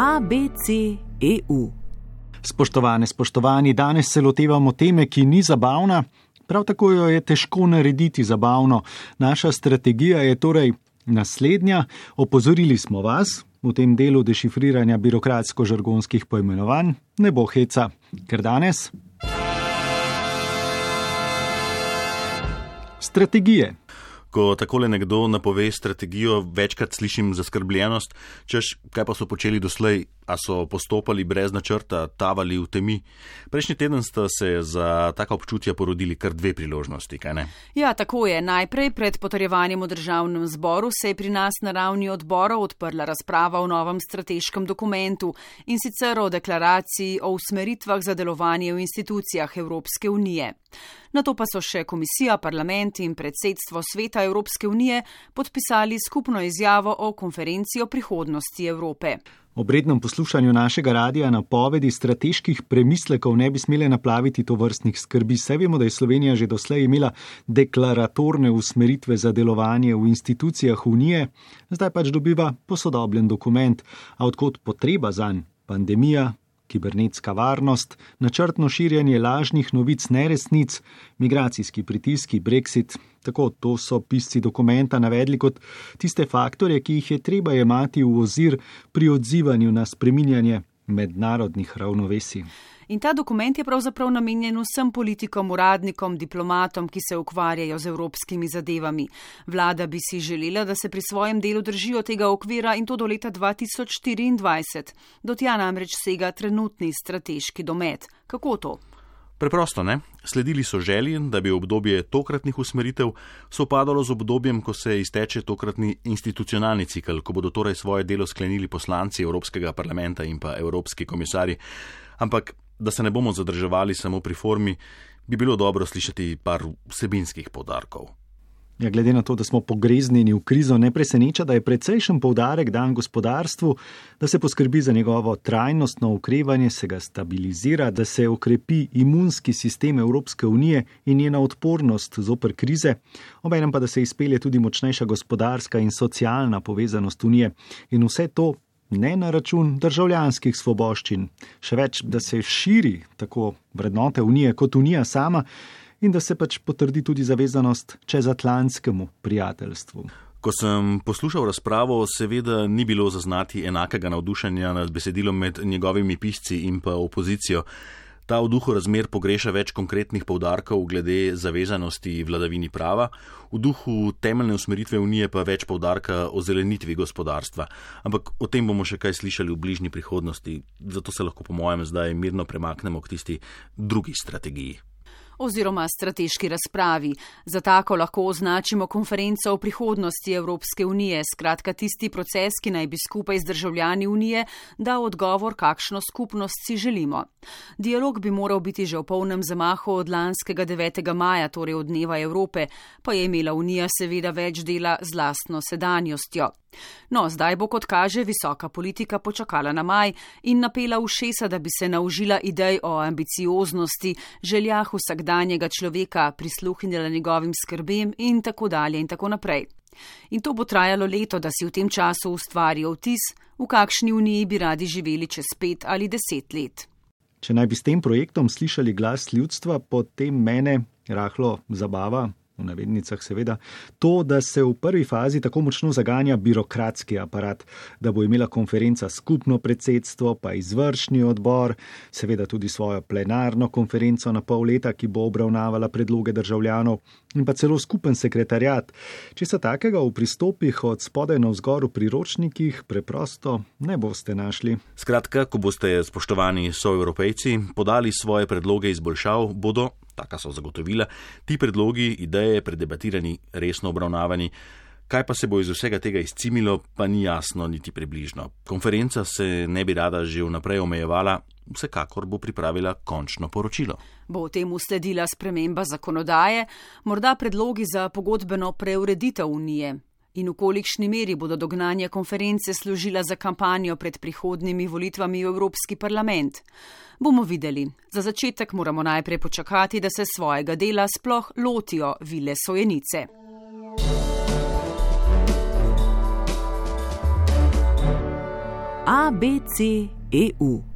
ABC.eu. Spoštovane, spoštovani, danes se lotevamo teme, ki ni zabavna, prav tako jo je težko narediti zabavno. Naša strategija je torej naslednja. Opozorili smo vas v tem delu dešifriranja birokratsko-žargonskih poimenovanj, ne bo heca, ker danes. Strategije. Ko takole nekdo napove strategijo, večkrat slišim zaskrbljenost, češ kaj pa so počeli doslej, a so postopali brez načrta, tavali v temi. Prejšnji teden sta se za taka občutja porodili kar dve priložnosti, kaj ne? Ja, tako je. Najprej pred potrjevanjem v državnem zboru se je pri nas na ravni odbora odprla razprava o novem strateškem dokumentu in sicer o deklaraciji o usmeritvah za delovanje v institucijah Evropske unije. Na to pa so še komisija, parlament in predsedstvo sveta Evropske unije podpisali skupno izjavo o konferenci o prihodnosti Evrope. Ob rednem poslušanju našega radija napovedi strateških premislekov ne bi smele naplaviti to vrstnih skrbi. Vse vemo, da je Slovenija že doslej imela deklaratorne usmeritve za delovanje v institucijah Unije, zdaj pač dobiva posodobljen dokument, a odkot potreba zanj pandemija, kibernetska varnost, načrtno širjanje lažnih novic, neresnic, migracijski pritiski, brexit. Tako to so pisci dokumenta navedli kot tiste faktorje, ki jih je treba jemati v ozir pri odzivanju na spreminjanje mednarodnih ravnovesij. In ta dokument je pravzaprav namenjen vsem politikom, uradnikom, diplomatom, ki se ukvarjajo z evropskimi zadevami. Vlada bi si želela, da se pri svojem delu držijo tega okvira in to do leta 2024. Do tja namreč sega trenutni strateški domet. Kako to? Preprosto ne. Sledili so želji, da bi obdobje tokratnih usmeritev sopadalo z obdobjem, ko se izteče tokratni institucionalni cikl, ko bodo torej svoje delo sklenili poslanci Evropskega parlamenta in pa Evropski komisari. Ampak da se ne bomo zadrževali samo pri formi, bi bilo dobro slišati par vsebinskih podarkov. Ja, glede na to, da smo pogreznjeni v krizo, ne preseneča, da je precejšen poudarek dan gospodarstvu, da se poskrbi za njegovo trajnostno ukrevanje, se ga stabilizira, da se ukrepi imunski sistem Evropske unije in njena odpornost zoper krize, obenem pa da se izpelje tudi močnejša gospodarska in socialna povezanost unije. In vse to ne na račun državljanskih svoboščin, še več, da se širi tako vrednote Unije kot Unija sama in da se pač potrdi tudi zavezanost čezatlantskemu prijateljstvu. Ko sem poslušal razpravo, seveda ni bilo zaznati enakega navdušenja nad besedilom med njegovimi pisci in pa opozicijo. Ta v duhu razmer pogreša več konkretnih povdarkov glede zavezanosti vladavini prava, v duhu temeljne usmeritve unije pa več povdarka o zelenitvi gospodarstva. Ampak o tem bomo še kaj slišali v bližnji prihodnosti, zato se lahko po mojem zdaj mirno premaknemo k tisti drugi strategiji oziroma strateški razpravi. Za tako lahko označimo konferenco o prihodnosti Evropske unije, skratka tisti proces, ki naj bi skupaj z državljani unije dal odgovor, kakšno skupnost si želimo. Dialog bi moral biti že v polnem zamahu od lanskega 9. maja, torej od dneva Evrope, pa je imela unija seveda več dela z lastno sedanjostjo. No, zdaj bo, kot kaže, visoka politika počakala na maj in napela ušesa, da bi se naužila idej o ambicioznosti, željah vsakdanjega človeka, prisluhnila njegovim skrbem in tako dalje in tako naprej. In to bo trajalo leto, da si v tem času ustvarijo vtis, v kakšni uniji bi radi živeli čez pet ali deset let. Če naj bi s tem projektom slišali glas ljudstva, potem mene rahlo zabava, v navednicah seveda, to, da se v prvi fazi tako močno zaganja birokratski aparat, da bo imela konferenca skupno predsedstvo, pa izvršni odbor, seveda tudi svojo plenarno konferenco na pol leta, ki bo obravnavala predloge državljanov in pa celo skupen sekretarjat. Če se takega v pristopih od spodaj na vzgor v priročnikih preprosto ne boste našli. Skratka, ko boste, spoštovani soevropejci, podali svoje predloge izboljšav, bodo taka so zagotovila, ti predlogi, ideje predebatirani, resno obravnavani. Kaj pa se bo iz vsega tega izcimilo, pa ni jasno niti približno. Konferenca se ne bi rada že vnaprej omejevala, vsekakor bo pripravila končno poročilo. Bo v tem usledila sprememba zakonodaje, morda predlogi za pogodbeno preureditev unije, in v kolikšni meri bodo dognanja konference služila za kampanjo pred prihodnimi volitvami v Evropski parlament. Bomo videli. Za začetek moramo najprej počakati, da se svojega dela sploh lotijo vile sojenice. ABC EU.